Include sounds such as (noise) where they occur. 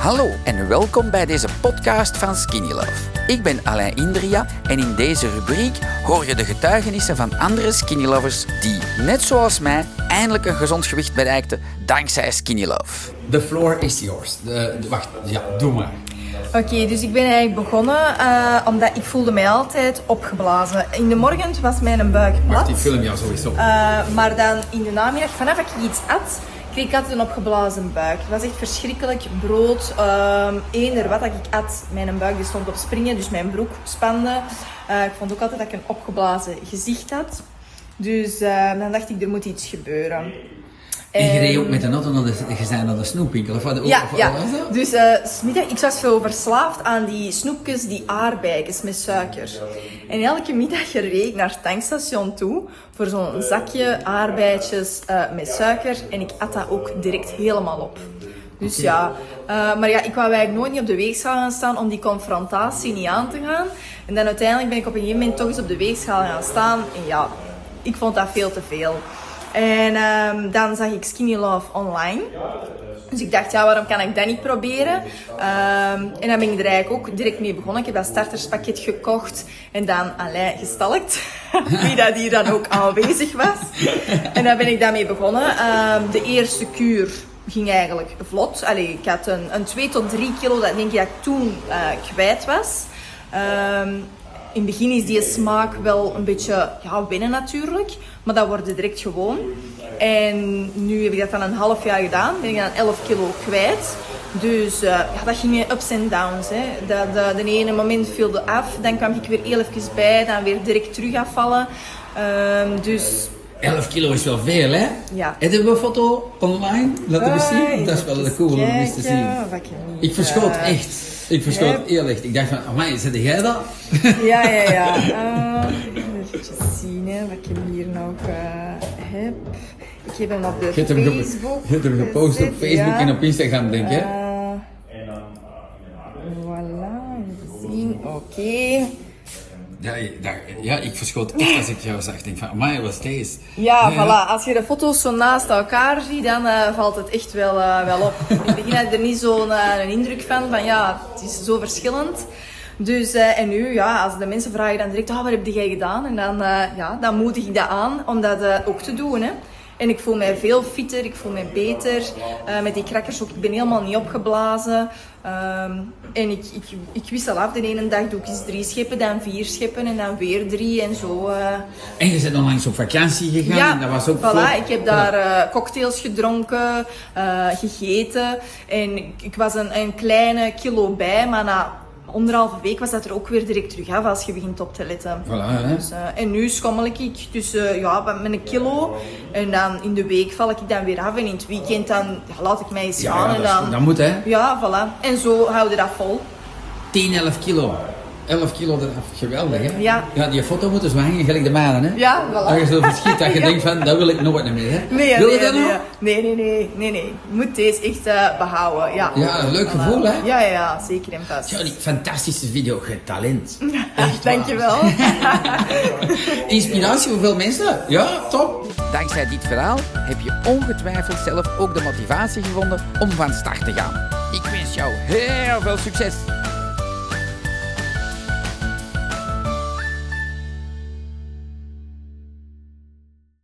Hallo en welkom bij deze podcast van Skinny Love. Ik ben Alain Indria en in deze rubriek hoor je de getuigenissen van andere Skinny Lovers die, net zoals mij, eindelijk een gezond gewicht bereikten dankzij Skinny Love. The floor is yours. De, de- wacht, ja, doe maar. Oké, dus ik ben eigenlijk begonnen eh, omdat ik voelde mij altijd opgeblazen. In de morgen was mijn buik plat. Wacht, die film jou sowieso. Eh, maar dan in de namiddag, vanaf dat ik iets at, ik altijd een opgeblazen buik. Het was echt verschrikkelijk. Brood, ehm eender wat ik at, mijn buik die stond op springen, dus mijn broek spande. Eh, ik vond ook altijd dat ik een opgeblazen gezicht had. Dus eh, dan dacht ik, er moet iets gebeuren. En je reed ook met een auto naar de, je zei naar de snoepwinkel. Of wat, ja, of- ja. wat was dat? Dus eh, 's middag, ik was zo verslaafd aan die snoepjes, die aardbeidjes met suiker. En elke middag reed ik naar het tankstation toe voor zo'n zakje aardbeidjes eh, met suiker. En ik at dat ook direct helemaal op. Dus ja, eh, maar ja, ik wou eigenlijk nooit niet op de weegschaal gaan staan om die confrontatie niet aan te gaan. En dan uiteindelijk ben ik op een gegeven moment toch eens op de weegschaal gaan staan. En ja, ik vond dat veel te veel. En ehm, dan zag ik Skinny Love online. Dus ik dacht, ja, waarom kan ik dat niet proberen? Ehm, en dan ben ik er eigenlijk ook direct mee begonnen. Ik heb dat starterspakket gekocht en dan Alain gestalkt. (laughs) Wie dat hier dan ook aanwezig was. En dan ben ik daarmee begonnen. Ehm, de eerste kuur ging eigenlijk vlot. Allee, ik had een, een 2 tot 3 kilo, dat denk ik dat ik toen eh, kwijt was. In het begin is die smaak wel een beetje ja, wennen natuurlijk, maar dat wordt direct gewoon. En nu heb ik dat dan een half jaar gedaan, ben ik dan 11 kilo kwijt. Dus eh, ja, dat ging in ups en downs. Hè. De, de ene moment viel er af, dan kwam ik weer heel even bij, dan weer direct terug afvallen. Ehm, dus 11 kilo is wel veel, hè? Ja. Hebben we een foto online? Laten we Ah, zien. Dat is wel cool om eens te zien. ik verschoot eh, echt. Ik verschoot eerlijk. Ik dacht van, amai, zet jij dat? (laughs) Ja, ja, ja. Uh, even zien hè, wat ik hier nog eh, heb. Ik heb hem op de Facebook je hebt hem gepost op Facebook en op Instagram, denk ik. Eh, voilà, even zien. Oké. Ja, ja, ik verschoot echt als ik jou zag. Ik denk van, amai, wat is deze? Ja, voilà. Als je de foto's zo naast elkaar ziet, dan eh, valt het echt wel, eh, wel op. In het begin had ik er niet zo'n een indruk van, van ja, het is zo verschillend. Dus, en nu, ja, als de mensen vragen dan direct, ah, wat heb jij gedaan? En dan, ja, dan moedig ik dat aan om dat ook te doen, hè. En ik voel mij veel fitter, ik voel mij beter. Eh, met die krakkers ook, ik ben helemaal niet opgeblazen. Ehm, en ik, ik, ik wissel af. De ene dag doe ik eens drie scheppen, dan vier scheppen en dan weer drie en zo. eh. En je bent onlangs op vakantie gegaan en dat was ook voilà. Ik heb daar eh, cocktails gedronken, gegeten. En ik, ik was een, een kleine kilo bij, maar na anderhalve week was dat er ook weer direct terug af als je begint op te letten. Voilà, hè? Dus, eh, en nu schommel ik dus eh, ja, met een kilo. En dan in de week val ik dan weer af. En in het weekend dan ja, laat ik mij eens Ja, gaan. ja, en dan, dat moet, hè? ja, voilà. En zo houden dat vol. 10, 11 kilo. 11 kilo eraf, geweldig hè? Ja. ja die foto moet dus wel hangen gelijk de manen hè? Ja, voilà. Als je zo verschiet dat je (laughs) Ja. denkt van, dat wil ik nooit meer hè? Nee, wil nee, je dat nee, nog? nee, nee, nee, nee, nee. Moet deze echt eh, behouden. Ja, Ja, een leuk Voilà. gevoel, hè? Ja, ja, ja, zeker en vast. Ja, die fantastische video, je talent. (laughs) Echt. Dankjewel. (laughs) Inspiratie voor veel mensen? Ja, top. Dankzij dit verhaal heb je ongetwijfeld zelf ook de motivatie gevonden om van start te gaan. Ik wens jou heel veel succes!